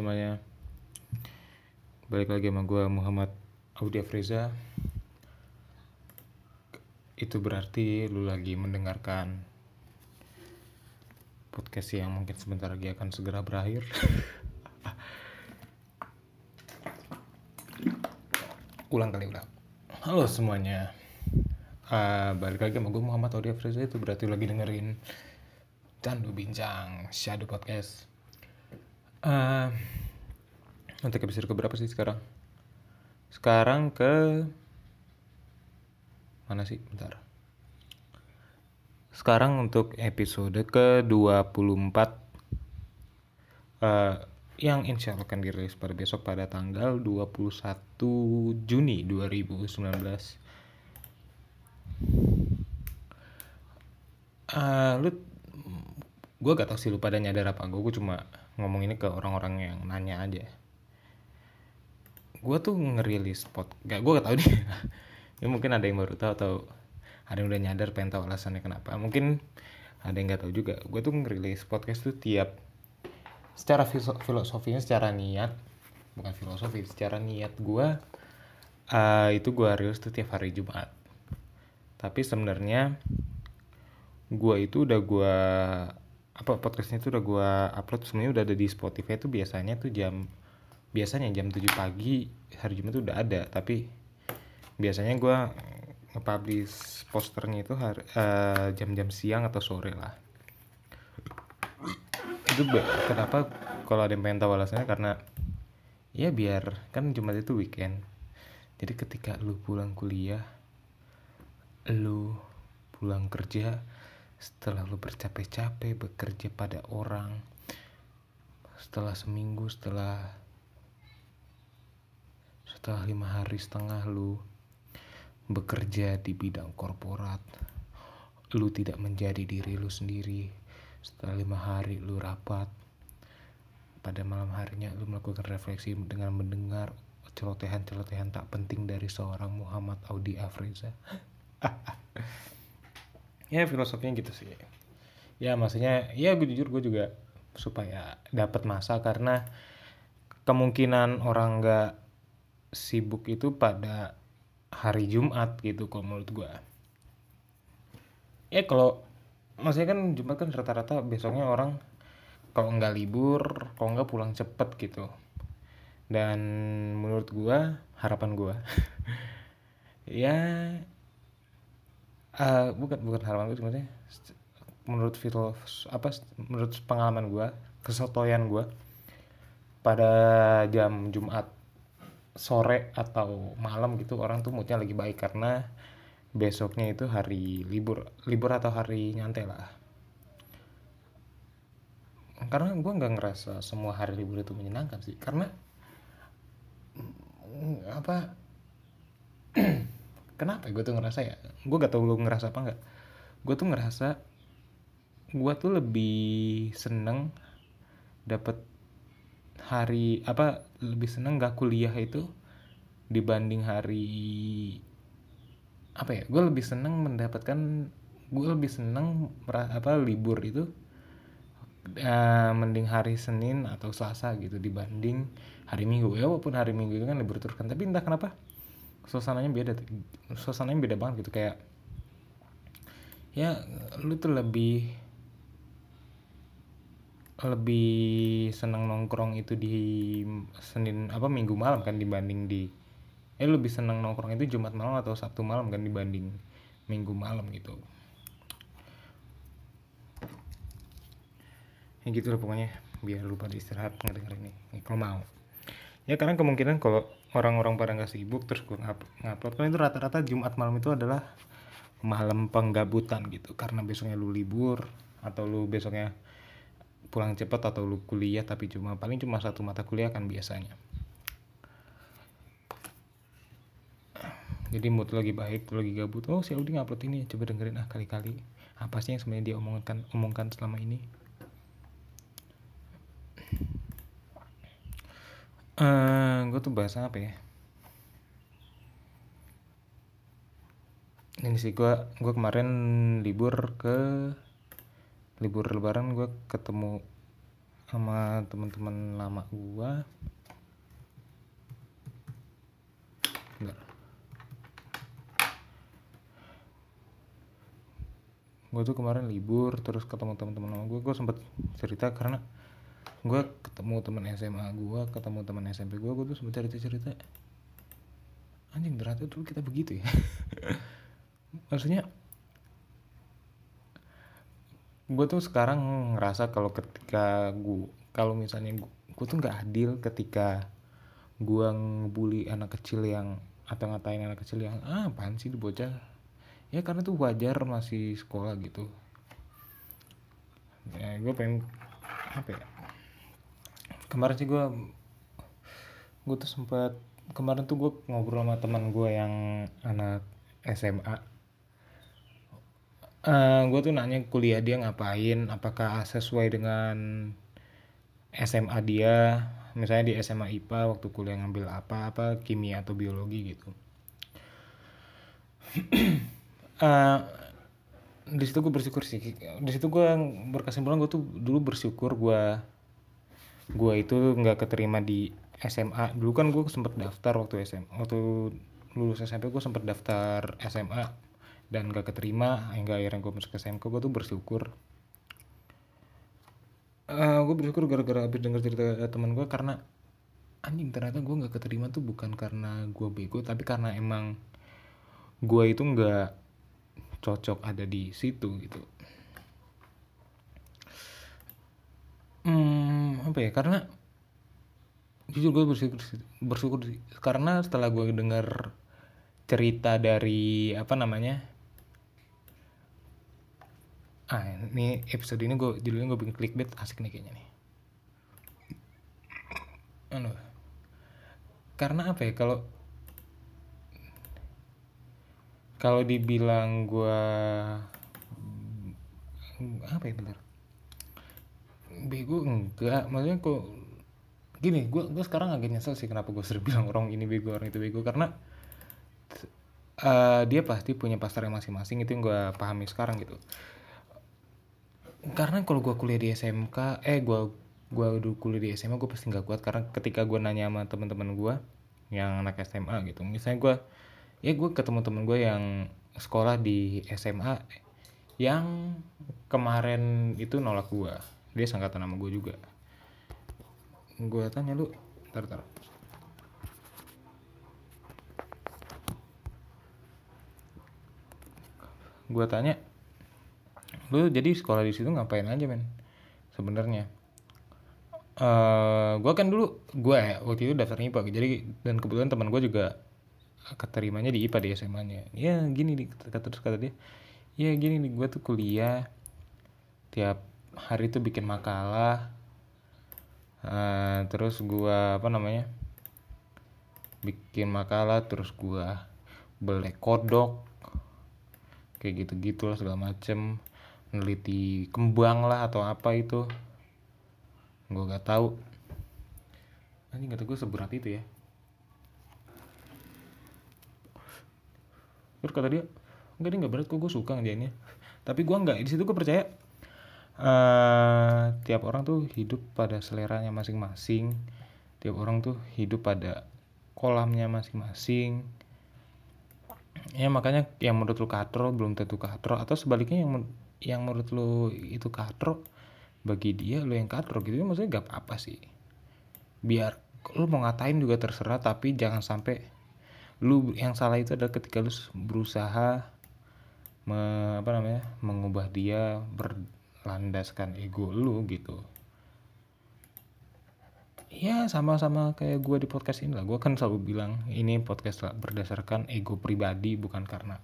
Semuanya. Balik lagi sama gue Muhammad Audi Afriza. Itu berarti lu lagi mendengarkan Podcast yang mungkin sebentar lagi akan segera berakhir. Ulang kali ulang. Halo semuanya. Eh, Balik lagi sama gue Muhammad Audi Afriza. Itu berarti lu lagi dengerin Candu Bincang Shadow Podcast Eh, untuk episode keberapa sih sekarang? Sekarang ke mana sih? Bentar. Sekarang untuk episode ke-24 eh yang insya Allah akan dirilis pada besok pada tanggal 21 Juni 2019. Eh, lu gue gak tau sih lu pada nyadar apa gue cuma ngomong ini ke orang-orang yang nanya aja. Gue tuh ngerilis spot gak gue gak tau nih ya mungkin ada yang baru tahu atau ada yang udah nyadar pengen tahu alasannya kenapa. Mungkin ada yang gak tahu juga. Gue tuh ngerilis podcast tuh tiap secara filoso- filosofinya secara niat. Bukan filosofi secara niat gue eh, itu gue rilis tuh tiap hari Jumat. Tapi sebenarnya gue itu udah gue apa podcastnya itu udah gue upload sebenarnya udah ada di Spotify itu biasanya tuh jam biasanya jam 7 pagi hari Jumat tuh udah ada tapi biasanya gue nge-publish posternya itu hari, eh, jam-jam siang atau sore lah. Itu kenapa kalau ada yang pengen tahu alasannya? Karena ya biar kan Jumat itu weekend. Jadi ketika lu pulang kuliah lu pulang kerja setelah lu bercapek-capek bekerja pada orang setelah seminggu setelah setelah lima hari setengah lu bekerja di bidang korporat lu tidak menjadi diri lu sendiri. Setelah lima hari lu rapat pada malam harinya lu melakukan refleksi dengan mendengar celotehan-celotehan tak penting dari seorang Muhammad Audi Afriza ya filosofinya gitu sih. Ya maksudnya ya gue jujur gue juga supaya dapat masa karena kemungkinan orang nggak sibuk itu pada hari Jumat gitu kalau menurut gue ya kalau maksudnya kan Jumat kan rata-rata besoknya orang kalau nggak libur kalau nggak pulang cepet gitu. Dan menurut gue harapan gue ya eh bukan bukan harapan gue sebenarnya menurut filos apa menurut pengalaman gue kesotoyan gue pada jam Jumat sore atau malam gitu orang tuh moodnya lagi baik karena besoknya itu hari libur libur atau hari nyantai lah. Karena gue nggak ngerasa semua hari libur itu menyenangkan sih karena mm, apa kenapa gue tuh ngerasa ya? Gue gak tau lu ngerasa apa nggak. Gue tuh ngerasa gue tuh lebih seneng dapet hari apa lebih seneng gak kuliah itu dibanding hari apa ya gue lebih seneng mendapatkan gue lebih seneng apa libur itu eh, mending hari Senin atau Selasa gitu dibanding hari Minggu. Ya walaupun hari Minggu itu kan libur terus kan tapi entah kenapa suasananya beda suasananya beda banget gitu kayak ya lu tuh lebih lebih senang nongkrong itu di Senin apa Minggu malam kan dibanding di eh lebih senang nongkrong itu Jumat malam atau Sabtu malam kan dibanding Minggu malam gitu. Ya gitu lah pokoknya biar lu pada istirahat ngedenger ini kalau mau. Ya karena kemungkinan kalau orang-orang pada nggak sibuk terus gue ngupload. Kan itu rata-rata Jumat malam itu adalah malam penggabutan gitu. Karena besoknya lu libur atau lu besoknya pulang cepat atau lu kuliah tapi cuma paling cuma satu mata kuliah kan biasanya. Jadi mood lagi baik lu lagi gabut. Oh si Audi ngupload ini coba dengerin ah kali-kali. Apa sih yang sebenarnya dia omongkan omongkan selama ini eh gue tuh bahas apa ya? Ini sih gue gue kemarin libur ke libur lebaran gue ketemu sama teman-teman lama gue gue tuh kemarin libur terus ketemu teman-teman lama gue gue sempet cerita karena gue ketemu teman SMA gue ketemu teman SMP gue gue tuh sempet cerita cerita anjing ternyata tuh kita begitu ya. Maksudnya gue tuh sekarang ngerasa kalau ketika gue kalau misalnya gue, gue tuh nggak adil ketika gue ngebully anak kecil yang atau ngatain anak kecil yang ah apaan sih bocah? Ya karena tuh wajar masih sekolah gitu. Ya gue pengen apa ya kemarin sih gue gue tuh sempat kemarin tuh gue ngobrol sama teman gue yang anak SMA uh, gue tuh nanya kuliah dia ngapain apakah sesuai dengan SMA dia misalnya di SMA IPA waktu kuliah ngambil apa apa kimia atau biologi gitu. Uh, di situ gue bersyukur sih di situ gue berkesimpulan gue tuh dulu bersyukur gue gue itu nggak keterima di SMA dulu kan gue sempet daftar waktu SMA waktu lulus SMP gue sempet daftar SMA dan gak keterima hingga akhirnya gue masuk ke SMK gue tuh bersyukur. Uh, gue bersyukur gara-gara habis denger cerita teman gue karena anjing ternyata gue nggak keterima tuh bukan karena gue bego tapi karena emang gue itu nggak cocok ada di situ gitu. Hmm, apa ya karena jujur gue bersyukur bersyukur karena setelah gue dengar cerita dari apa namanya ah ini episode ini gue judulnya gue bikin clickbait asik nih kayaknya nih Aduh. karena apa ya kalau kalau dibilang gue apa ya bener bego enggak. Maksudnya kok gini gue gue sekarang agak nyesel sih kenapa gue sering bilang orang ini bego orang itu bego. Karena uh, dia pasti punya pasarnya masing-masing itu yang gue pahami sekarang gitu. Karena kalau gue kuliah di SMK eh gue gue udah kuliah di SMA gue pasti nggak kuat. Karena ketika gue nanya sama teman-teman gue yang anak SMA gitu misalnya gue ya gue ketemu temen gue yang sekolah di SMA yang kemarin itu nolak gue dia sangkatan nama gue juga. Gue tanya lu tar tar gue tanya lu jadi sekolah di situ ngapain aja men? Sebenarnya. Uh, gue kan dulu gue ya waktu itu daftar IPA jadi dan kebetulan teman gue juga keterimanya di IPA di SMA nya ya gini nih kata terus kata dia. Ya gini nih gue tuh kuliah tiap hari tuh bikin makalah. Uh, terus gue apa namanya bikin makalah terus gue belek kodok kayak gitu gitu lah segala macem. Neliti kembang lah atau apa itu. Gue gak tahu. Nanti gak tau gue seberat itu ya. Terus kata dia enggak dia nggak berat kok gue suka ngerjainnya. Tapi gue nggak di situ gue percaya uh, tiap orang tuh hidup pada seleranya masing-masing. Tiap orang tuh hidup pada kolamnya masing-masing. Ya makanya yang menurut lu katro belum tentu katro. Atau sebaliknya yang yang menurut lu itu katro bagi dia lu yang katro gitu. Maksudnya gak apa-apa sih. Biar lu mau ngatain juga terserah tapi jangan sampai lu yang salah itu adalah ketika lu berusaha me, apa namanya mengubah dia berlandaskan ego lu gitu. Ya sama-sama kayak gue di podcast ini lah. Gue kan selalu bilang ini podcast lah berdasarkan ego pribadi bukan karena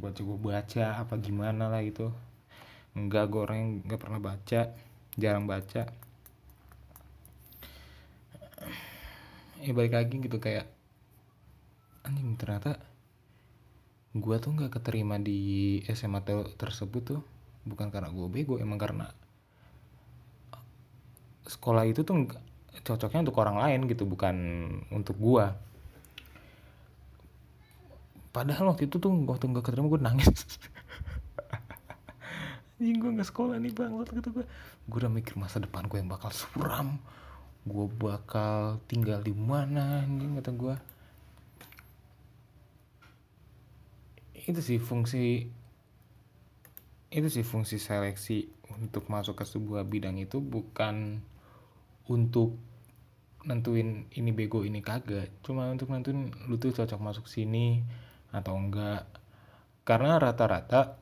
gue coba baca apa gimana lah gitu. Enggak gue orang yang nggak pernah baca jarang baca. Ya balik lagi gitu kayak anjing ternyata gue tuh nggak keterima di SMA tersebut tuh bukan karena gue bego emang karena sekolah itu tuh cocoknya untuk orang lain gitu bukan untuk gue padahal waktu itu tuh waktu nggak keterima gue nangis. Anjing gue nggak sekolah nih bang gitu gue gue udah mikir masa depan gue yang bakal suram. Gue bakal tinggal di mana anjing kata gue itu sih fungsi itu sih fungsi seleksi untuk masuk ke sebuah bidang itu bukan untuk nentuin ini bego ini kagak. Cuma untuk nentuin lu tuh cocok masuk sini atau enggak. Karena rata-rata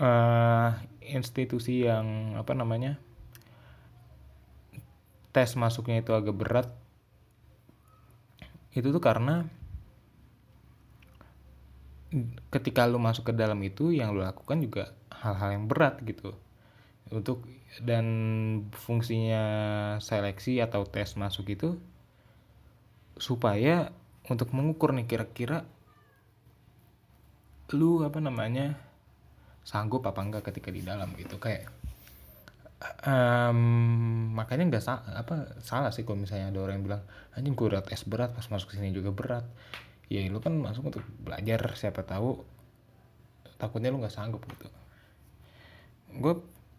uh, institusi yang apa namanya tes masuknya itu agak berat itu tuh karena ketika lu masuk ke dalam itu yang lu lakukan juga hal-hal yang berat gitu. Untuk dan fungsinya seleksi atau tes masuk itu supaya untuk mengukur nih kira-kira lu apa namanya sanggup apa enggak ketika di dalam gitu. Kayak um, makanya nggak sa apa salah sih kalau misalnya ada orang yang bilang anjing gue udah tes berat pas masuk sini juga berat. Ya lu kan masuk untuk belajar siapa tahu takutnya lu nggak sanggup gitu gue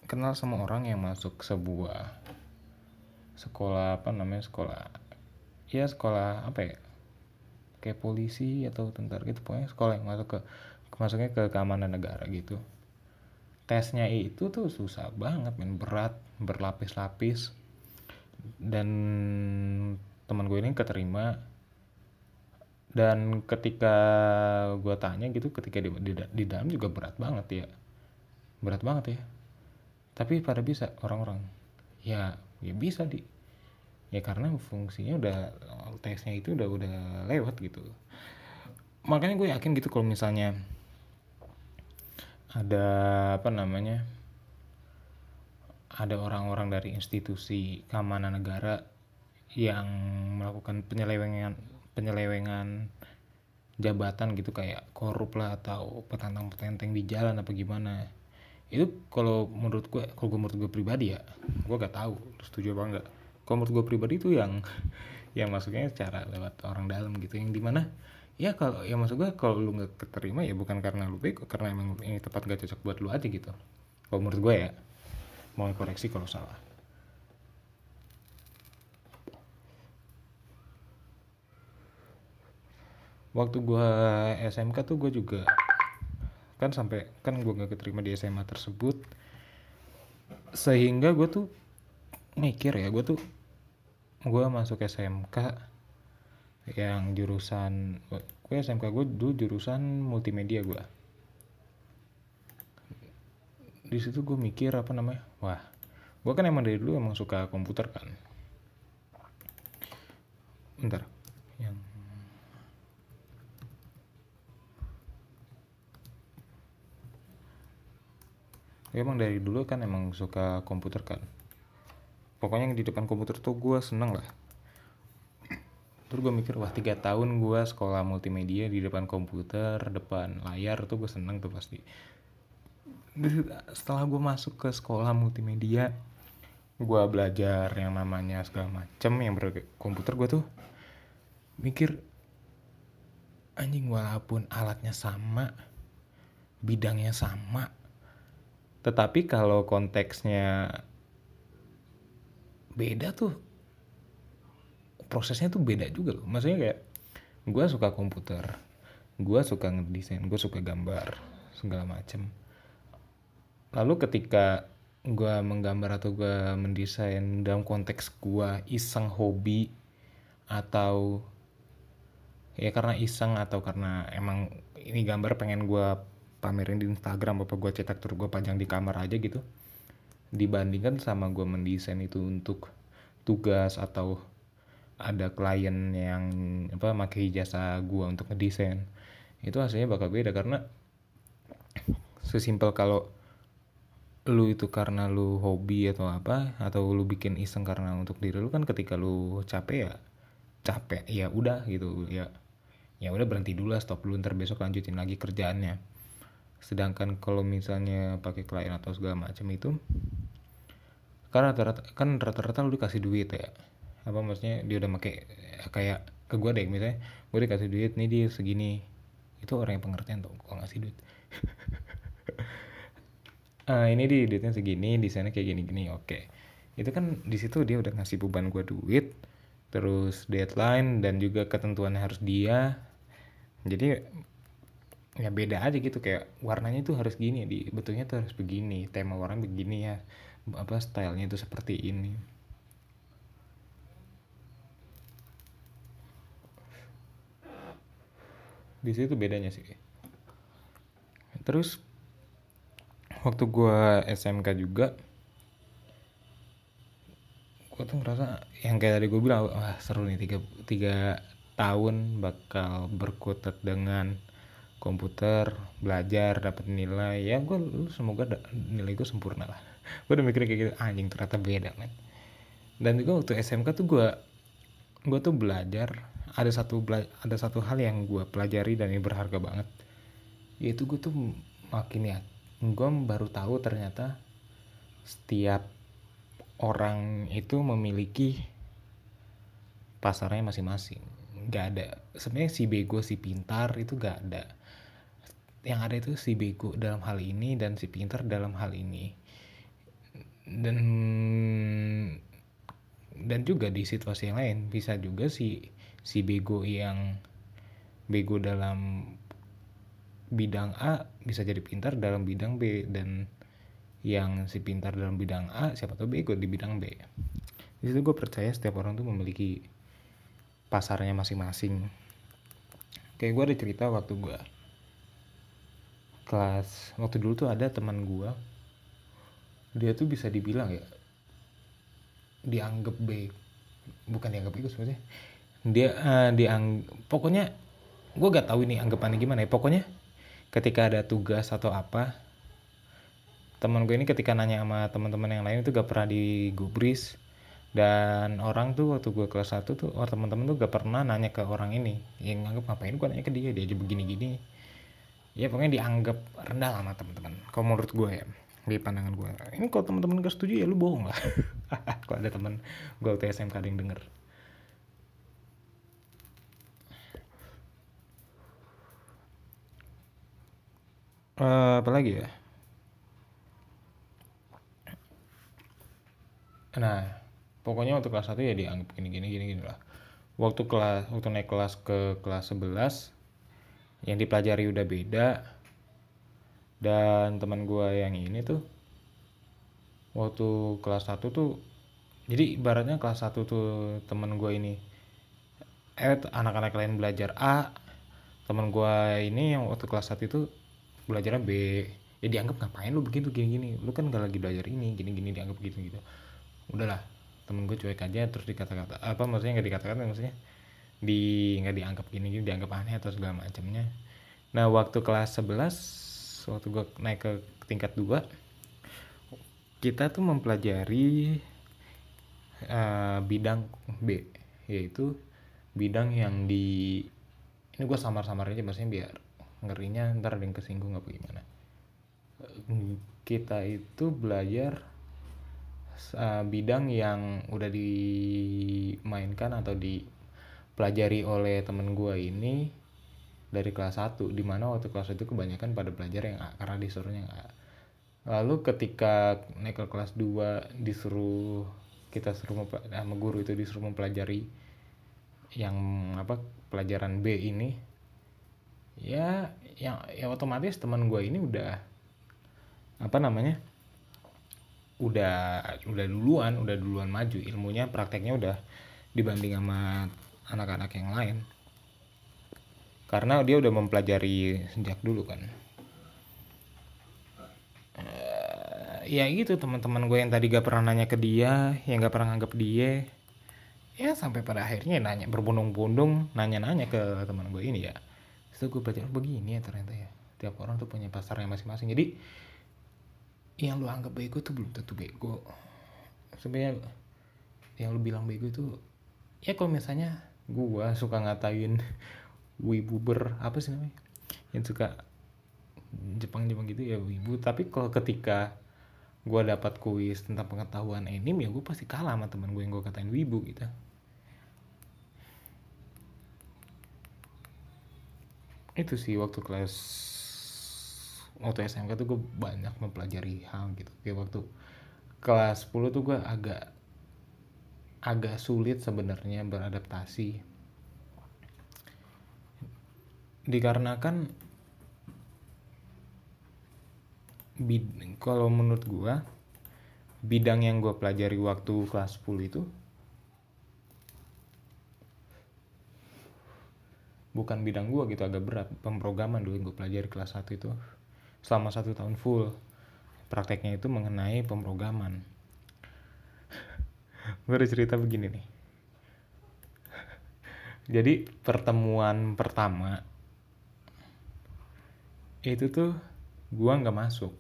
kenal sama orang yang masuk sebuah sekolah apa namanya sekolah ya sekolah apa ya kayak polisi atau tentara gitu pokoknya sekolah yang masuk ke masuknya ke keamanan negara gitu. Tesnya itu tuh susah banget men berat berlapis-lapis. Dan teman gue ini keterima. Dan ketika gue tanya gitu ketika di, di, di dalam juga berat banget ya berat banget ya. Tapi pada bisa orang-orang. Ya ya bisa di. Ya karena fungsinya udah tesnya itu udah udah lewat gitu. Makanya gue yakin gitu kalau misalnya ada apa namanya ada orang-orang dari institusi keamanan negara yang melakukan penyelewengan penyelewengan jabatan gitu kayak korup lah atau petantang petenteng di jalan apa gimana itu kalau menurut gue kalau gue menurut gue pribadi ya gue gak tahu setuju apa enggak kalau menurut gue pribadi itu yang yang masuknya secara lewat orang dalam gitu. Yang di mana ya kalau ya masuk gue kalau lu nggak keterima ya bukan karena lu bego karena emang ini tempat gak cocok buat lu aja gitu. Kalau menurut gue ya mau koreksi kalau salah. Waktu gue SMK tuh gue juga kan sampai kan gue nggak keterima di SMA tersebut. Sehingga gue tuh mikir ya gue tuh gue masuk SMK yang jurusan gue SMK gue dulu jurusan multimedia gue di situ gue mikir apa namanya wah gue kan emang dari dulu emang suka komputer kan. Bentar yang emang dari dulu kan emang suka komputer kan. Pokoknya di depan komputer tuh gue seneng lah. Terus gue mikir wah tiga tahun gue sekolah multimedia di depan komputer depan layar tuh gue seneng tuh pasti. Setelah gue masuk ke sekolah multimedia gue belajar yang namanya segala macem yang berkomputer gue tuh mikir anjing walaupun alatnya sama bidangnya sama tetapi kalau konteksnya beda tuh prosesnya tuh beda juga loh. Maksudnya kayak gue suka komputer gue suka ngedesain gue suka gambar segala macem. Lalu ketika gue menggambar atau gue mendesain dalam konteks gue iseng hobi atau ya karena iseng atau karena emang ini gambar pengen gue pamerin di Instagram apa gue cetak terus gue pajang di kamar aja gitu. Dibandingkan sama gue mendesain itu untuk tugas atau ada klien yang apa pakai jasa gue untuk ngedesain. Itu hasilnya bakal beda karena sesimpel kalau lu itu karena lu hobi atau apa atau lu bikin iseng karena untuk diri lu kan ketika lu capek ya capek ya udah gitu ya ya udah berhenti dulu lah stop dulu ntar besok lanjutin lagi kerjaannya sedangkan kalau misalnya pakai klien atau segala macam itu kan rata-rata kan rata-rata lu dikasih duit ya. Apa maksudnya? Dia udah pakai kayak ke gue deh misalnya gue dikasih duit nih dia segini. Itu orang yang pengertian tuh kalau ngasih duit. Ah, ini di duitnya segini di sana kayak gini gini oke. Itu kan di situ dia udah ngasih beban gue duit terus deadline dan juga ketentuannya harus dia. Jadi ya beda aja gitu kayak warnanya itu harus gini di betulnya tuh harus begini tema warna begini ya apa stylenya itu seperti ini. Di situ bedanya sih. Terus waktu gua SMK juga gue tuh ngerasa yang kayak tadi gue bilang wah seru nih tiga, tiga tahun bakal berkutat dengan komputer belajar dapat nilai. Ya gue semoga da, nilai gue sempurna lah. Gue udah mikir kayak gitu anjing ternyata beda men. Dan juga waktu SMK tuh gue gue tuh belajar. Ada satu ada satu hal yang gue pelajari dan ini berharga banget. Yaitu gue tuh makin ya gue baru tahu ternyata setiap orang itu memiliki pasarnya masing-masing. Nggak ada sebenarnya si bego si pintar itu nggak ada yang ada itu si bego dalam hal ini dan si pintar dalam hal ini. Dan dan juga di situasi yang lain bisa juga si si bego yang bego dalam bidang A bisa jadi pintar dalam bidang B dan yang si pintar dalam bidang A siapa tahu bego di bidang B. Di situ gue percaya setiap orang tuh memiliki pasarnya masing-masing. Kayak gue ada cerita waktu gue kelas waktu dulu tuh ada teman gue dia tuh bisa dibilang ya dianggap B bukan dianggap itu sebenarnya dia uh, diang pokoknya gue gak tahu ini anggapannya gimana ya. Pokoknya ketika ada tugas atau apa teman gue ini ketika nanya sama teman-teman yang lain itu gak pernah digubris. Dan orang tuh waktu gue kelas 1 tuh orang teman-teman tuh gak pernah nanya ke orang ini. Yang nganggap ngapain gue nanya ke dia? Dia aja begini-gini ya pokoknya dianggap rendah sama teman-teman. Kalau menurut gue ya di pandangan gue ini kalau teman-teman gak setuju ya lu bohong lah. Kalau ada teman gue waktu SMK ada yang denger. Uh, apa lagi ya? Nah pokoknya waktu kelas 1 ya dianggap gini gini gini gini lah. Waktu kelas waktu naik kelas ke kelas 11 yang dipelajari udah beda. Dan teman gue yang ini tuh waktu kelas 1 tuh jadi ibaratnya kelas 1 tuh teman gue ini eh anak-anak lain belajar A teman gue ini yang waktu kelas 1 itu belajarnya B. Ya dianggap ngapain lu begitu gini gini lu kan gak lagi belajar ini gini gini dianggap gitu gitu udahlah temen gue cuek aja terus dikata-kata apa maksudnya nggak dikatakan maksudnya di nggak dianggap gini gini dianggap aneh atau segala macamnya. Nah waktu kelas 11 waktu gue naik ke tingkat 2 kita tuh mempelajari uh, bidang B yaitu bidang yang di ini gue samar-samar aja maksudnya biar ngerinya ntar ada yang kesinggung apa gimana. Kita itu belajar uh, bidang yang udah dimainkan atau dipelajari oleh temen gue ini dari kelas 1 di mana waktu kelas itu kebanyakan pada belajar yang A karena disuruhnya yang A. Lalu ketika naik ke kelas 2 disuruh kita suruh sama guru itu disuruh mempelajari yang apa pelajaran B ini ya yang ya otomatis teman gue ini udah apa namanya udah udah duluan udah duluan maju. Ilmunya prakteknya udah dibanding sama anak-anak yang lain. Karena dia udah mempelajari sejak dulu kan. Uh, ya gitu teman-teman gue yang tadi gak pernah nanya ke dia yang gak pernah nganggap dia ya sampai pada akhirnya nanya berbondong-bondong nanya-nanya ke teman gue ini ya. Itu gue belajar begini ya ternyata ya tiap orang tuh punya pasarnya masing-masing. Jadi yang lu anggap bego tuh belum tentu bego. Sebenarnya yang lu bilang bego itu ya kalau misalnya gua suka ngatain wibuber apa sih namanya? Yang suka Jepang Jepang gitu ya wibu. Tapi kalau ketika gua dapat kuis tentang pengetahuan anime ya gue pasti kalah sama teman gue yang gue katain wibu gitu. Itu sih waktu kelas waktu SMK tuh gue banyak mempelajari hal gitu. Kayak waktu kelas 10 tuh gue agak agak sulit sebenarnya beradaptasi. Dikarenakan bid kalau menurut gue bidang yang gue pelajari waktu kelas 10 itu bukan bidang gue gitu agak berat. Pemrograman dulu yang gue pelajari kelas 1 itu selama satu tahun full. Prakteknya itu mengenai pemrograman gue ada cerita begini nih. Jadi pertemuan pertama itu tuh gue nggak masuk.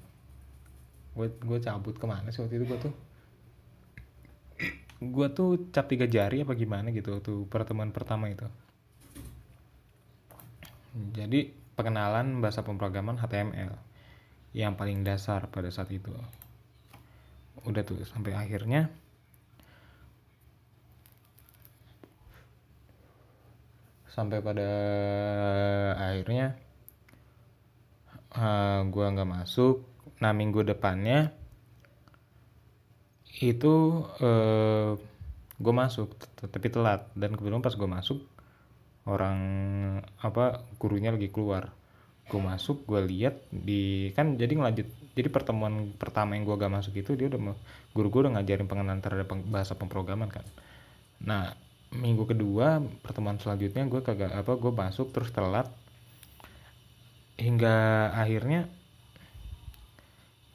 Gue gue cabut ke mana sih waktu itu? Gue tuh gue tuh cap tiga jari apa gimana gitu tuh pertemuan pertama itu. Jadi pengenalan bahasa pemrograman HTML yang paling dasar pada saat itu. Udah tuh sampai akhirnya sampai pada akhirnya uh, eh, gue nggak masuk. Nah minggu depannya itu uh, eh, gue masuk tapi telat. Dan kebetulan pas gue masuk orang apa gurunya lagi keluar. Gue masuk gue lihat di kan jadi ngelanjut jadi pertemuan pertama yang gue gak masuk itu dia udah guru gue udah ngajarin pengenalan terhadap bahasa pemrograman kan. Nah minggu kedua pertemuan selanjutnya gue kagak apa gue masuk terus telat. Hingga akhirnya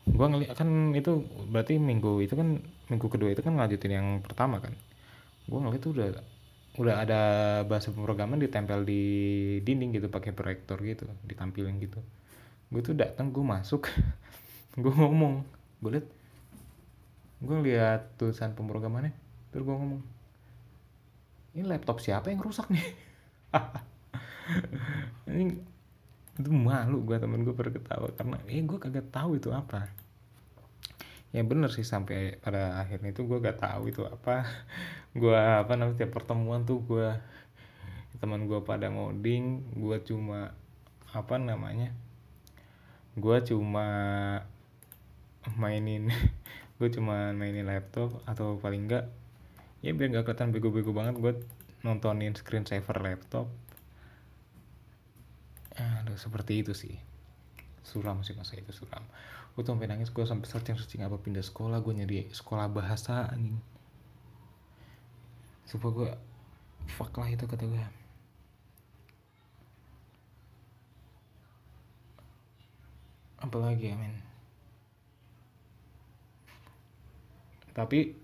gue ngeliat kan itu berarti minggu itu kan minggu kedua itu kan ngajutin yang pertama kan? Gue ngeliat itu udah udah ada bahasa pemrograman ditempel di dinding gitu pakai proyektor gitu ditampilin gitu. Gue tuh datang gue masuk gue ngomong. Gue liat gue lihat tulisan pemrogramannya terus gue ngomong ini laptop siapa yang rusak nih? Ini itu malu gue temen gue berketawa karena eh gue kagak tahu itu apa. Ya bener sih sampai pada akhirnya itu gue gak tahu itu apa. Gue apa namanya tiap pertemuan tuh gue teman gue pada ngoding gue cuma apa namanya gue cuma mainin gue cuma mainin laptop atau paling enggak ya biar gak kelihatan bego-bego banget gue nontonin screen saver laptop. Aduh, seperti itu sih. Suram sih masa itu suram. Gue sampai nangis gue sampai searching searching apa pindah sekolah gue nyari sekolah bahasa anjing. Supaya gue fuck lah itu kata gue apalagi ya men tapi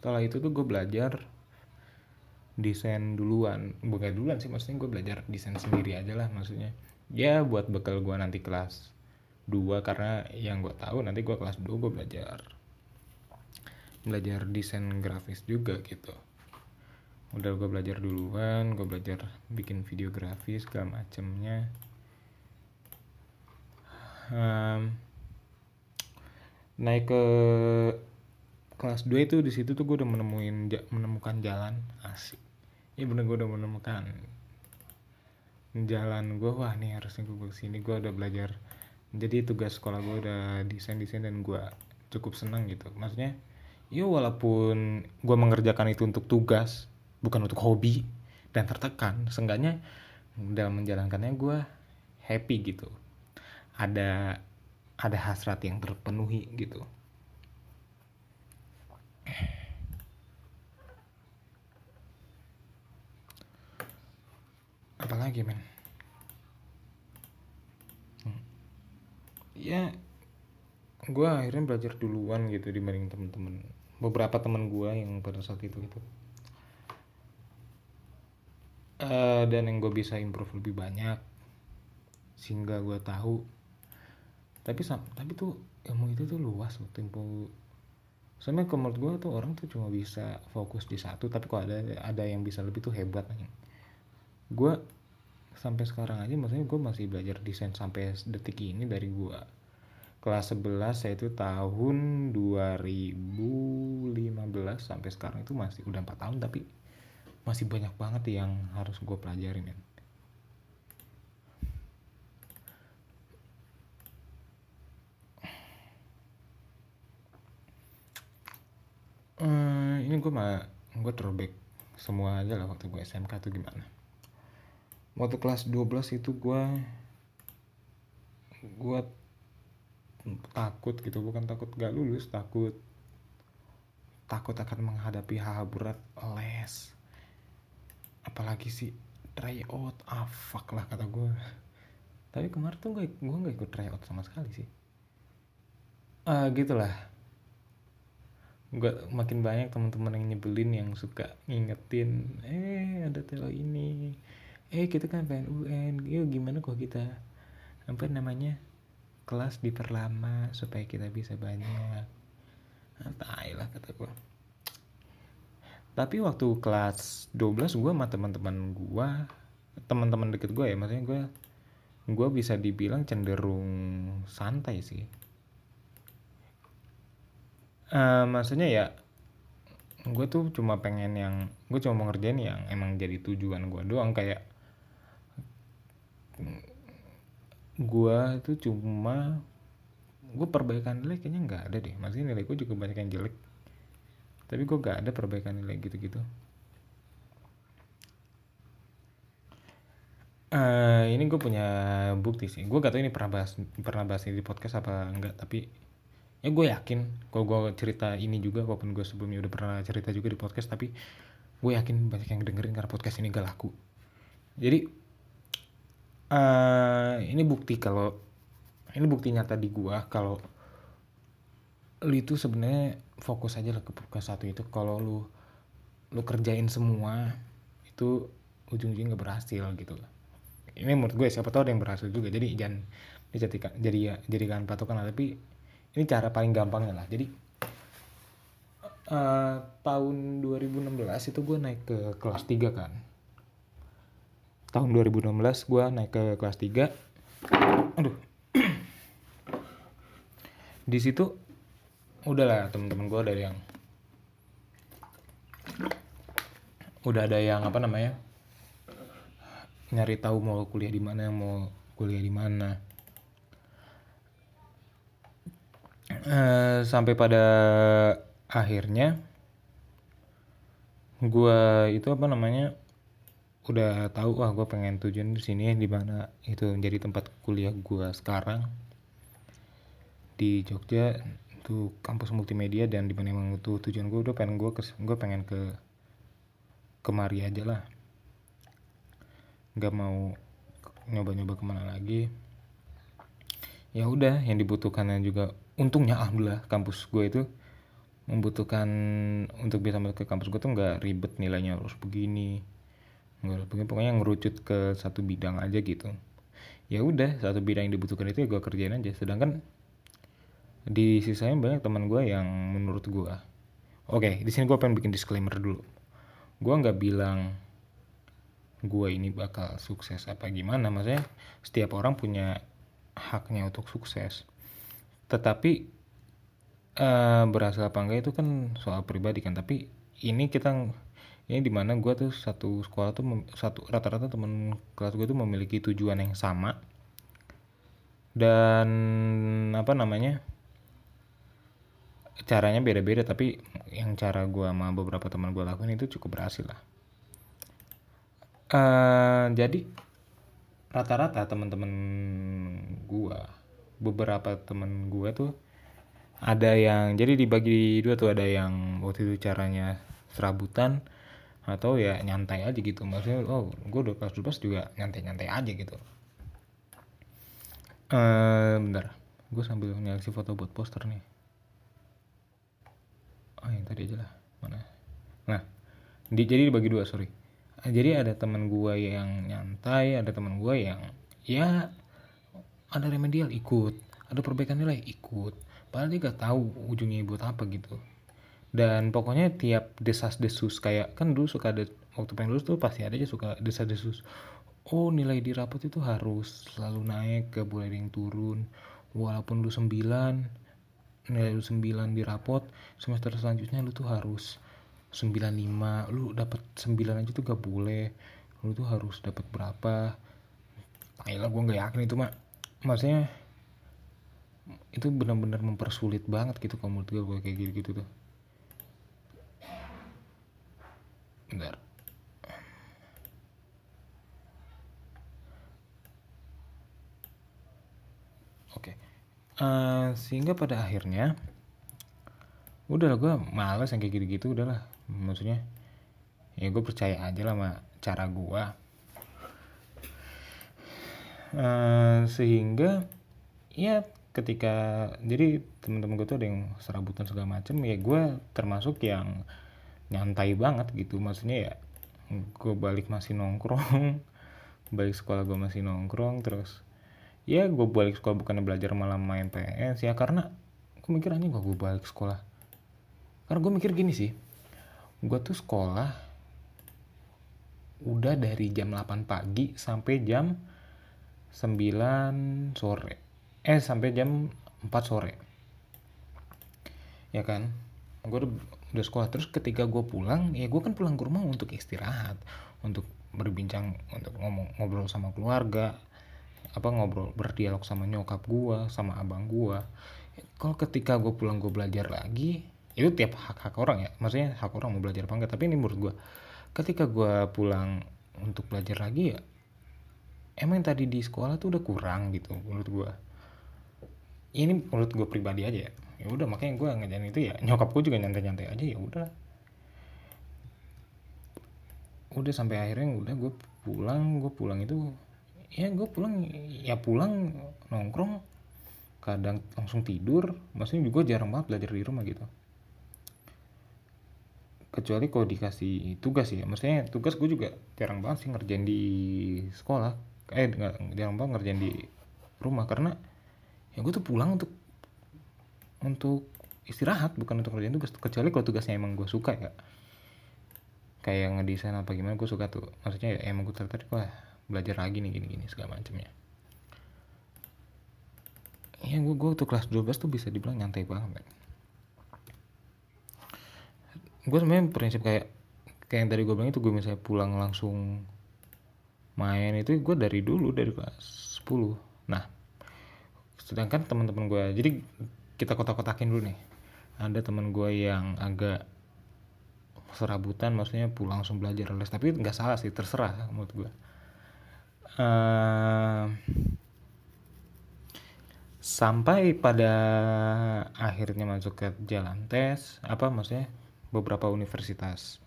setelah itu tuh gue belajar desain duluan. Bukan duluan sih maksudnya gue belajar desain sendiri aja lah maksudnya. Ya buat bekal gue nanti kelas 2 karena yang gue tahu nanti gue kelas 2 gue belajar. Belajar desain grafis juga gitu. Udah gue belajar duluan gue belajar bikin video grafis segala macemnya. Um, naik ke kelas 2 itu di situ tuh gue udah menemuin menemukan jalan asik. Ini bener gue udah menemukan jalan gue wah nih harusnya gue ke sini gue udah belajar jadi tugas sekolah gue udah desain desain dan gue cukup senang gitu. Maksudnya ya walaupun gue mengerjakan itu untuk tugas bukan untuk hobi dan tertekan seenggaknya dalam menjalankannya gue happy gitu. Ada ada hasrat yang terpenuhi gitu apalagi men? Hmm. ya gue akhirnya belajar duluan gitu dibanding temen-temen. Beberapa temen gue yang pada saat itu itu uh, dan yang gue bisa improve lebih banyak sehingga gue tahu. Tapi tapi tuh ilmu itu tuh luas loh tempo. Soalnya menurut gue tuh orang tuh cuma bisa fokus di satu tapi kok ada ada yang bisa lebih tuh hebat gue sampai sekarang aja maksudnya gue masih belajar desain sampai detik ini dari gue kelas 11 yaitu tahun 2015 sampai sekarang itu masih udah 4 tahun tapi masih banyak banget yang harus gue pelajarin ya. Hmm, ini gue mah gue throwback semua aja lah waktu gue SMK tuh gimana waktu kelas 12 itu gue gue takut gitu. Bukan takut gak lulus takut. Takut akan menghadapi hal berat les. Apalagi sih tryout ah lah kata gue tapi kemarin tuh gue gue nggak ikut tryout sama sekali sih. Uh, gitulah. Gue makin banyak teman-teman yang nyebelin yang suka ngingetin eh ada telo ini eh kita kan pengen UN yuk gimana kok kita? Apa namanya? Kelas diperlama supaya kita bisa banyak. Nah, tai lah kata gue tapi waktu kelas 12 gue sama teman-teman gue teman-teman deket gue ya maksudnya gue gue bisa dibilang cenderung santai sih. Uh, maksudnya ya gue tuh cuma pengen yang gue cuma mau ngerjain yang emang jadi tujuan gue doang. Kayak gue tuh cuma gue perbaikan nilai kayaknya nggak ada deh. Maksudnya nilai gue juga banyak yang jelek. Tapi gue gak ada perbaikan nilai gitu-gitu. Uh, ini gue punya bukti sih. Gue gak tau ini pernah bahas pernah bahas ini di podcast apa enggak tapi ya gue yakin kalau gue cerita ini juga walaupun gue sebelumnya udah pernah cerita juga di podcast tapi gue yakin banyak yang dengerin karena podcast ini gak laku. Jadi uh, ini bukti kalau ini bukti nyata di gue kalau lu itu sebenarnya fokus aja lah ke, ke satu itu. Kalau lu lu kerjain semua itu ujung-ujungnya nggak berhasil gitu. Ini menurut gue siapa tahu ada yang berhasil juga. Jadi jangan dijadikan jadi ya jadikan patokan lah. Tapi ini cara paling gampangnya lah. Jadi uh, tahun 2016 itu gue naik ke kelas 3 kan tahun 2016 gue naik ke kelas 3 aduh. Di situ udahlah temen-temen gue dari yang udah ada yang apa namanya nyari tahu mau kuliah di mana mau kuliah di mana. Uh, sampai pada akhirnya gue itu apa namanya udah tahu wah gue pengen tujuan di sini di mana itu menjadi tempat kuliah gue sekarang di Jogja itu kampus multimedia dan di mana emang itu tujuan gue udah pengen gue ke gue pengen ke kemari aja lah. Nggak mau nyoba-nyoba ke mana lagi. Ya udah yang dibutuhkannya juga untungnya alhamdulillah kampus gue itu membutuhkan untuk bisa masuk ke kampus gue tuh nggak ribet nilainya harus begini pokoknya ngerucut ke satu bidang aja gitu. Ya udah satu bidang yang dibutuhkan itu ya gue kerjain aja. Sedangkan di sisanya banyak teman gue yang menurut gue oke okay, di sini gue pengen bikin disclaimer dulu. Gue nggak bilang gue ini bakal sukses apa gimana. Maksudnya setiap orang punya haknya untuk sukses. Tetapi uh, berhasil apa enggak itu kan soal pribadi kan. Tapi ini kita ini di mana gue tuh satu sekolah tuh satu rata-rata temen kelas gue tuh memiliki tujuan yang sama. Dan apa namanya caranya beda-beda tapi yang cara gue sama beberapa teman gue lakuin itu cukup berhasil lah. Uh, jadi rata-rata teman-teman gue beberapa teman gue tuh ada yang jadi dibagi dua tuh ada yang waktu itu caranya serabutan atau ya nyantai aja gitu. Maksudnya oh gue udah kelas 12 juga nyantai-nyantai aja gitu. Uh, bentar. Gue sambil nyeleksi foto buat poster nih. Oh yang tadi aja lah. Mana? Nah di, jadi dibagi dua sorry. Jadi ada teman gue yang nyantai ada teman gue yang ya ada remedial ikut. Ada perbaikan nilai ikut. Padahal dia gak tahu ujungnya buat apa gitu dan pokoknya tiap desas desus kayak kan dulu suka ada waktu pengen tuh pasti ada aja suka desas desus oh nilai di rapot itu harus selalu naik ke boleh yang turun. Walaupun lu sembilan nilai lu 9 di rapot semester selanjutnya lu tuh harus 95 lu dapat 9 aja tuh gak boleh. Lu tuh harus dapat berapa. Ayolah gue nggak yakin itu mak. Maksudnya itu benar-benar mempersulit banget gitu kalau menurut gue kayak gitu gitu tuh Bentar. Oke. Uh, sehingga pada akhirnya udahlah gue males yang kayak gitu-gitu udahlah maksudnya ya gue percaya aja lah sama cara gue uh, sehingga ya ketika jadi teman-teman gue tuh ada yang serabutan segala macem ya gue termasuk yang nyantai banget gitu. Maksudnya ya gue balik masih nongkrong balik sekolah gue masih nongkrong terus ya gue balik sekolah bukannya belajar malah main PS ya karena gue mikir aja gue balik sekolah. Karena gue mikir gini sih gue tuh sekolah udah dari jam 8 pagi sampai jam 9 sore. Eh sampai jam 4 sore. Ya kan? Gue udah, sekolah terus ketika gue pulang ya gue kan pulang ke rumah untuk istirahat untuk berbincang untuk ngomong ngobrol sama keluarga apa ngobrol berdialog sama nyokap gue sama abang gue kalau ketika gue pulang gue belajar lagi itu tiap hak hak orang ya maksudnya hak orang mau belajar apa enggak tapi ini menurut gue ketika gue pulang untuk belajar lagi ya emang yang tadi di sekolah tuh udah kurang gitu menurut gue ini menurut gue pribadi aja ya ya udah makanya gue ngejalan itu ya nyokap gue juga nyantai-nyantai aja ya udah. Udah sampai akhirnya udah gue pulang gue pulang itu ya gue pulang ya pulang nongkrong kadang langsung tidur maksudnya juga jarang banget belajar di rumah gitu. Kecuali kalau dikasih tugas ya maksudnya tugas gue juga jarang banget sih ngerjain di sekolah eh jarang banget ngerjain di rumah karena ya gue tuh pulang untuk untuk istirahat bukan untuk ngerjain tugas. Kecuali kalau tugasnya emang gue suka ya. Kayak ngedesain apa gimana gue suka tuh. Maksudnya ya emang gue tertarik wah belajar lagi nih gini-gini segala macamnya. Ya gue gue tuh kelas 12 tuh bisa dibilang nyantai banget. Gue sebenarnya prinsip kayak kayak yang tadi gue bilang itu gue misalnya pulang langsung main itu gue dari dulu dari kelas 10 nah sedangkan teman-teman gue jadi kita kotak-kotakin dulu nih. Ada teman gue yang agak serabutan maksudnya pulang langsung belajar les. Tapi nggak salah sih terserah menurut gue uh, sampai pada akhirnya masuk ke jalan tes apa maksudnya beberapa universitas.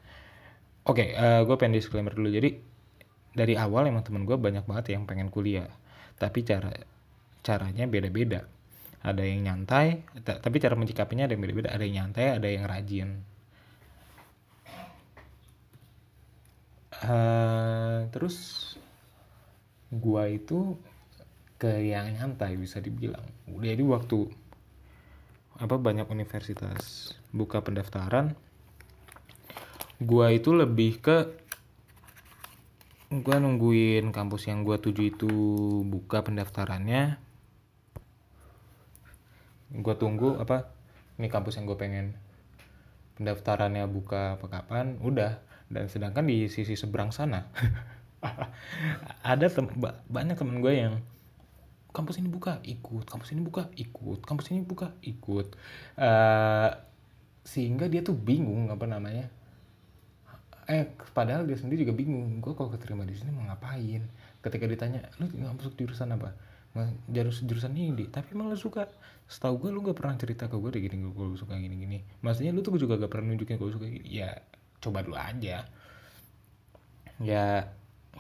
Oke okay, uh, gue pengen disclaimer dulu. Jadi dari awal emang temen gue banyak banget yang pengen kuliah. Tapi cara caranya beda-beda ada yang nyantai tapi cara mencikapinya ada yang beda-beda. Ada yang nyantai ada yang rajin. Uh, terus gua itu ke yang nyantai bisa dibilang. Jadi waktu apa banyak universitas buka pendaftaran gua itu lebih ke gua nungguin kampus yang gua tuju itu buka pendaftarannya gua tunggu apa ini kampus yang gue pengen. Pendaftarannya buka apa kapan udah. Dan sedangkan di sisi seberang sana ada tem banyak temen gue yang kampus ini buka ikut. Kampus ini buka ikut. Kampus ini buka ikut. Uh, sehingga dia tuh bingung apa namanya. Eh padahal dia sendiri juga bingung gue kalau keterima di sini mau ngapain? Ketika ditanya lu masuk jurusan apa jurusan jurusan ini tapi emang lu suka. Setahu gue lu gak pernah cerita ke gue deh gini gue suka gini gini maksudnya lu tuh juga gak pernah nunjukin kalau suka gini. Ya coba dulu aja. Ya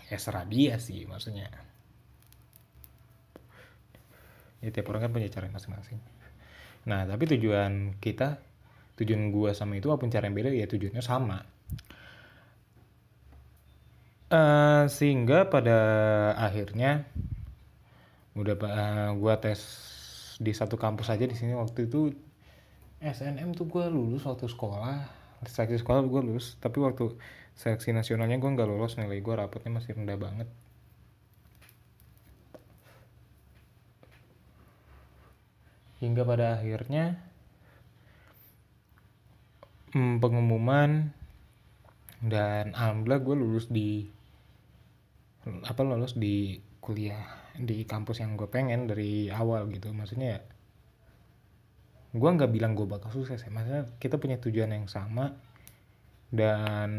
ya dia sih maksudnya. Ya tiap orang kan punya cara masing-masing. Nah tapi tujuan kita tujuan gua sama itu walaupun cara yang beda ya tujuannya sama. Uh, sehingga pada akhirnya udah uh, gua tes di satu kampus aja di sini waktu itu. SNM tuh gue lulus waktu sekolah. Seleksi sekolah gue lulus. Tapi waktu seleksi nasionalnya gue nggak lolos. Nilai gue rapotnya masih rendah banget. Hingga pada akhirnya hmm, pengumuman dan alhamdulillah gue lulus di apa lulus di kuliah di kampus yang gue pengen dari awal gitu. Maksudnya ya gue nggak bilang gue bakal sukses ya. Maksudnya kita punya tujuan yang sama dan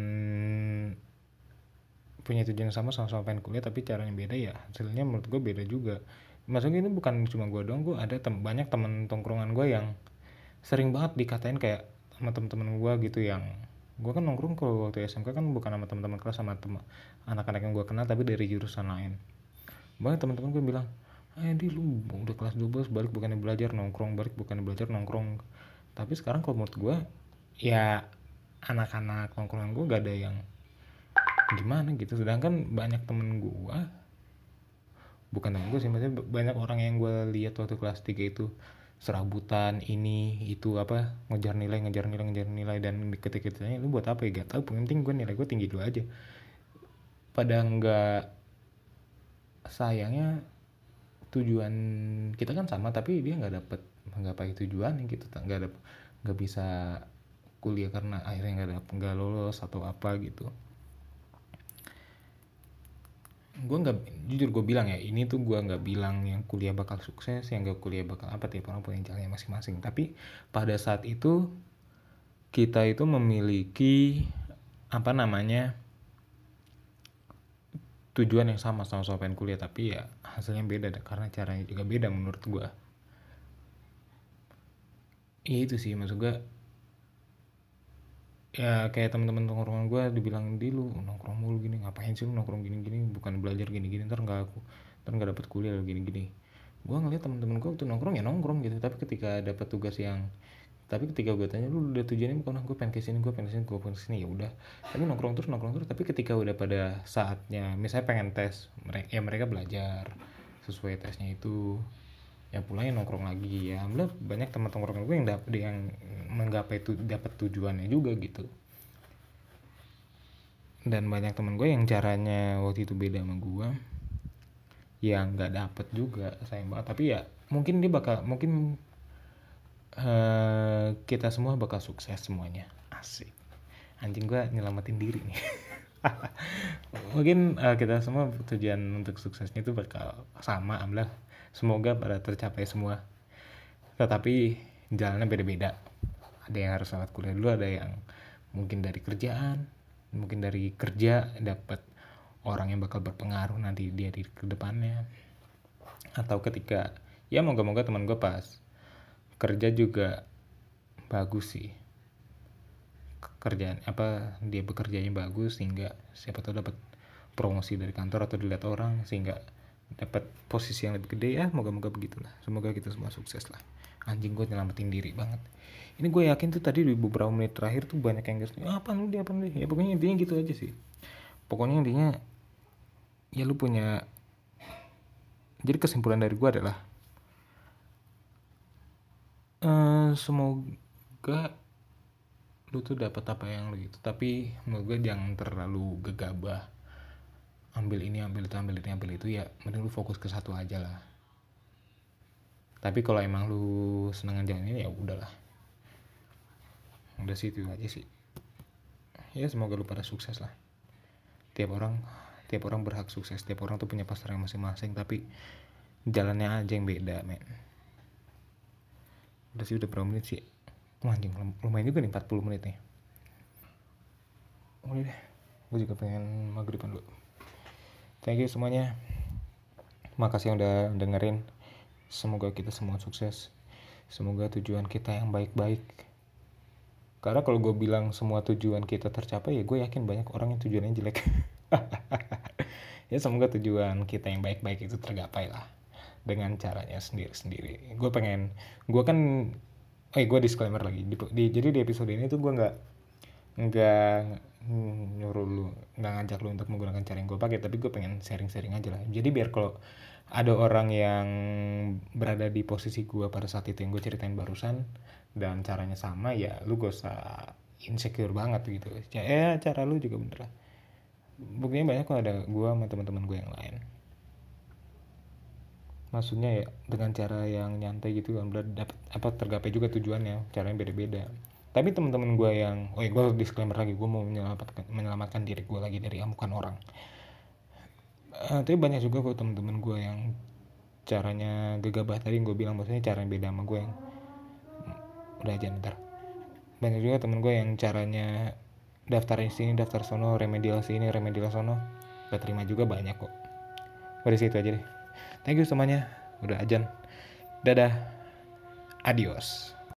punya tujuan sama sama-sama pengen kuliah tapi caranya beda ya. Hasilnya menurut gue beda juga. Maksudnya ini bukan cuma gue doang gue ada tem banyak temen tongkrongan gue yang sering banget dikatain kayak sama temen-temen gue gitu yang gue kan nongkrong kalau waktu SMK kan bukan sama teman-teman kelas sama teman anak-anak yang gue kenal tapi dari jurusan lain banyak teman-teman gue bilang eh di lu udah kelas 12 balik bukannya belajar nongkrong balik bukannya belajar nongkrong. Tapi sekarang kalau menurut gue ya anak-anak nongkrongan gue gak ada yang gimana gitu. Sedangkan banyak temen gue bukan temen gue sih maksudnya banyak orang yang gue lihat waktu kelas 3 itu serabutan ini itu apa ngejar nilai ngejar nilai ngejar nilai dan ketika ditanya lu buat apa ya? Gak tau penting gue nilai gue tinggi dulu aja. Pada nggak sayangnya tujuan kita kan sama tapi dia nggak dapet nggak pakai tujuan gitu nggak dapet nggak bisa kuliah karena akhirnya nggak dapet nggak lolos atau apa gitu. Gue nggak jujur gue bilang ya ini tuh gue nggak bilang yang kuliah bakal sukses yang gak kuliah bakal apa tiap orang punya jalannya masing-masing. Tapi pada saat itu kita itu memiliki apa namanya tujuan yang sama sama-sama pengen kuliah tapi ya hasilnya beda karena caranya juga beda menurut gue ya itu sih maksud gue ya kayak teman-teman tongkrongan gue dibilang di lu nongkrong mulu gini ngapain sih lu nongkrong gini-gini? Bukan belajar gini-gini ntar nggak aku ntar nggak dapet kuliah gini-gini. Gue ngeliat teman-teman gue waktu nongkrong ya nongkrong gitu tapi ketika dapat tugas yang tapi ketika gue tanya lu udah tujuannya bukan gue pengen ke sini gue pengen ke sini gue pengen ke sini. Ya udah. Tapi nongkrong terus nongkrong terus. Tapi ketika udah pada saatnya misalnya pengen tes mereka ya mereka belajar sesuai tesnya itu. Ya pulangnya nongkrong lagi. Ya alhamdulillah banyak teman tongkrongan gue yang dapat yang menggapai tu, dapat tujuannya juga gitu. Dan banyak teman gue yang caranya waktu itu beda sama gue yang nggak dapet juga sayang banget. Tapi ya mungkin dia bakal mungkin uh, kita semua bakal sukses semuanya. Asik. Anjing gue nyelamatin diri nih. Mungkin uh, kita semua tujuan untuk suksesnya itu bakal sama alhamdulillah. Semoga pada tercapai semua. Tetapi jalannya beda-beda. Ada yang harus lewat kuliah dulu ada yang mungkin dari kerjaan mungkin dari kerja dapat orang yang bakal berpengaruh nanti dia di ke depannya. Atau ketika ya moga-moga teman gue pas kerja juga bagus sih. Kerjaan apa dia bekerjanya bagus sehingga siapa tahu dapat promosi dari kantor atau dilihat orang sehingga dapat posisi yang lebih gede. Ya moga-moga begitulah. Semoga kita semua sukses lah. Anjing gue nyelamatin diri banget. Ini gue yakin tuh tadi di beberapa menit terakhir tuh banyak yang ngerti apa lu dia apa lu? Ya pokoknya intinya gitu aja sih. Pokoknya intinya ya lu punya jadi kesimpulan dari gue adalah uh, semoga lu tuh dapat apa yang lu gitu. Tapi semoga jangan terlalu gegabah. Ambil ini ambil itu ambil ini ambil itu. Ya mending lu fokus ke satu aja lah. Tapi kalau emang lu senangan jalan ini ya udahlah udah sih itu aja sih. Ya semoga lu pada sukses lah. Tiap orang tiap orang berhak sukses. Tiap orang tuh punya pasar yang masing-masing. Tapi jalannya aja yang beda men udah sih udah berapa menit sih? Wah, anjing lumayan juga nih 40 menit nih udah deh. Gue juga pengen maghriban dulu. Thank you semuanya. Makasih yang udah dengerin. Semoga kita semua sukses. Semoga tujuan kita yang baik-baik. Karena kalau gue bilang semua tujuan kita tercapai ya gue yakin banyak orang yang tujuannya jelek. Ya semoga tujuan kita yang baik-baik itu tergapai lah dengan caranya sendiri-sendiri gue pengen gue kan eh gue disclaimer lagi. Di, di, jadi di episode ini tuh gue nggak nggak nyuruh lu nggak ngajak lu untuk menggunakan cara yang gue pakai tapi gue pengen sharing-sharing aja lah. Jadi biar kalau ada orang yang berada di posisi gue pada saat itu yang gue ceritain barusan dan caranya sama ya lu gak usah insecure banget gitu. Ya eh, cara lu juga bener lah. Buktinya banyak kok ada gue sama teman-teman gue yang lain maksudnya ya dengan cara yang nyantai gitu kan dapat apa tergapai juga tujuannya caranya beda-beda. Tapi teman-teman gue yang oh ya gue disclaimer lagi gue mau menyelamatkan menyelamatkan diri gue lagi dari amukan orang. Uh, tapi banyak juga kok teman-teman gue yang caranya gegabah tadi gue bilang maksudnya cara yang beda sama gue yang udah aja ntar. Banyak juga temen gue yang caranya daftar sini daftar sono remedial sini remedial sono. Gak terima juga banyak kok. Dari situ aja deh thank you semuanya. Udah ajan. Dadah. Adios